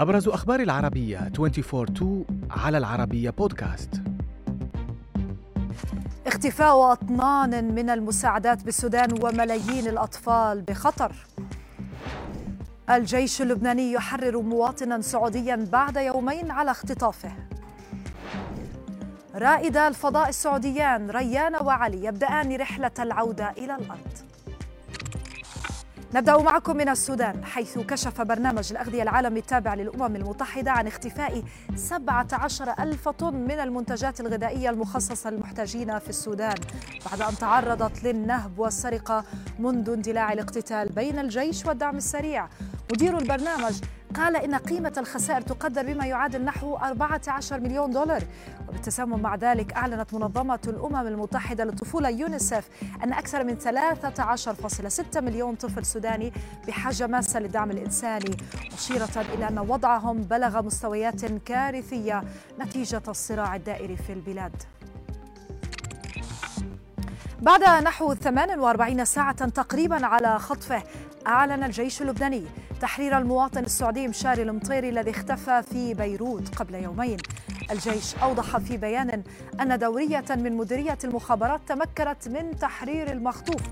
أبرز أخبار العربية 24 على العربية بودكاست اختفاء أطنان من المساعدات بالسودان وملايين الأطفال بخطر. الجيش اللبناني يحرر مواطنا سعوديا بعد يومين على اختطافه. رائدا الفضاء السعوديان ريان وعلي يبدأان رحلة العودة إلى الأرض. نبدأ معكم من السودان حيث كشف برنامج الأغذية العالمي التابع للأمم المتحدة عن اختفاء 17 ألف طن من المنتجات الغذائية المخصصة للمحتاجين في السودان بعد أن تعرضت للنهب والسرقة منذ اندلاع الاقتتال بين الجيش والدعم السريع. مدير البرنامج قال إن قيمة الخسائر تقدر بما يعادل نحو 14 مليون دولار. وبالتسامح مع ذلك أعلنت منظمة الأمم المتحدة للطفولة يونيسف أن أكثر من 13.6 مليون طفل سوداني بحاجة ماسة للدعم الإنساني مشيرة إلى أن وضعهم بلغ مستويات كارثية نتيجة الصراع الدائري في البلاد. بعد نحو 48 ساعة تقريبا على خطفه أعلن الجيش اللبناني تحرير المواطن السعودي مشاري المطيري الذي اختفى في بيروت قبل يومين. الجيش أوضح في بيان أن دورية من مديرية المخابرات تمكنت من تحرير المخطوف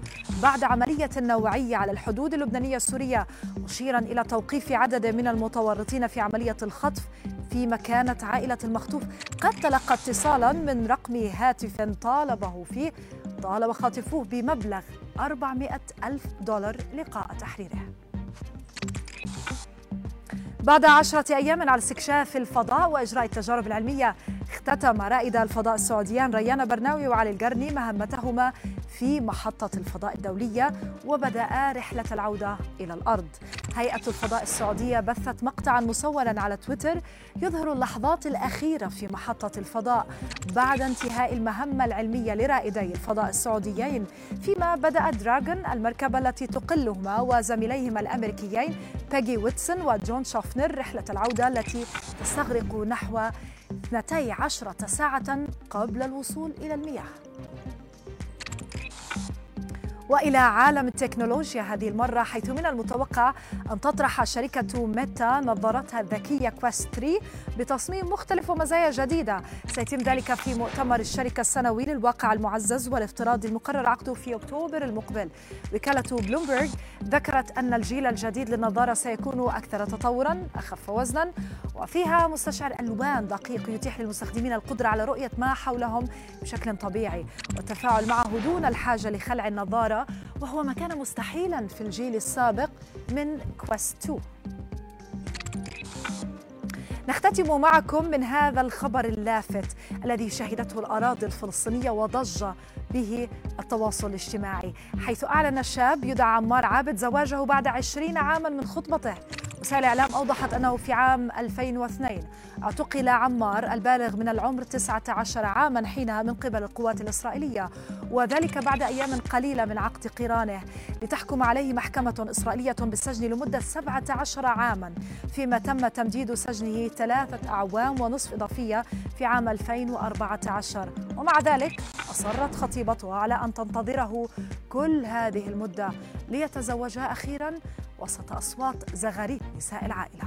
بعد عملية نوعية على الحدود اللبنانية السورية مشيرا إلى توقيف عدد من المتورطين في عملية الخطف فيما كانت عائلة المخطوف. قد تلقى اتصالا من رقم هاتف طالبه فيه طالب خاطفوه بمبلغ 400 ألف دولار لقاء تحريره. بعد عشرة أيام على استكشاف الفضاء وإجراء التجارب العلمية اختتم رائد الفضاء السعوديان ريان برناوي وعلي القرني مهمتهما في محطة الفضاء الدولية وبدأ رحلة العودة إلى الأرض. هيئة الفضاء السعودية بثت مقطعا مصورا على تويتر يظهر اللحظات الأخيرة في محطة الفضاء بعد انتهاء المهمة العلمية لرائدي الفضاء السعوديين فيما بدأ دراغون المركبة التي تقلهما وزميليهما الأمريكيين بيجي ويتسون وجون شوفنر رحلة العودة التي تستغرق نحو 12 ساعة قبل الوصول إلى المياه. وإلى عالم التكنولوجيا هذه المرة حيث من المتوقع أن تطرح شركة ميتا نظارتها الذكية كويست 3 بتصميم مختلف ومزايا جديدة. سيتم ذلك في مؤتمر الشركة السنوي للواقع المعزز والافتراضي المقرر عقده في أكتوبر المقبل. وكالة بلومبرج ذكرت أن الجيل الجديد للنظارة سيكون أكثر تطورا أخف وزنا وفيها مستشعر الوان دقيق يتيح للمستخدمين القدرة على رؤية ما حولهم بشكل طبيعي. والتفاعل معه دون الحاجة لخلع النظارة وهو ما كان مستحيلا في الجيل السابق من كويست 2 نختتم معكم من هذا الخبر اللافت الذي شهدته الأراضي الفلسطينية وضج به التواصل الاجتماعي حيث أعلن الشاب يدعى عمار عابد زواجه بعد عشرين عاما من خطبته. وسائل الإعلام أوضحت أنه في عام 2002 اعتقل عمار البالغ من العمر 19 عاما حينها من قبل القوات الإسرائيلية وذلك بعد أيام قليلة من عقد قرانه. لتحكم عليه محكمة إسرائيلية بالسجن لمدة 17 عاما فيما تم تمديد سجنه ثلاثة أعوام ونصف إضافية في عام 2014 ومع ذلك أصرت خطيبته على أن تنتظره كل هذه المدة ليتزوجها أخيرا وسط أصوات زغاريد نساء العائلة.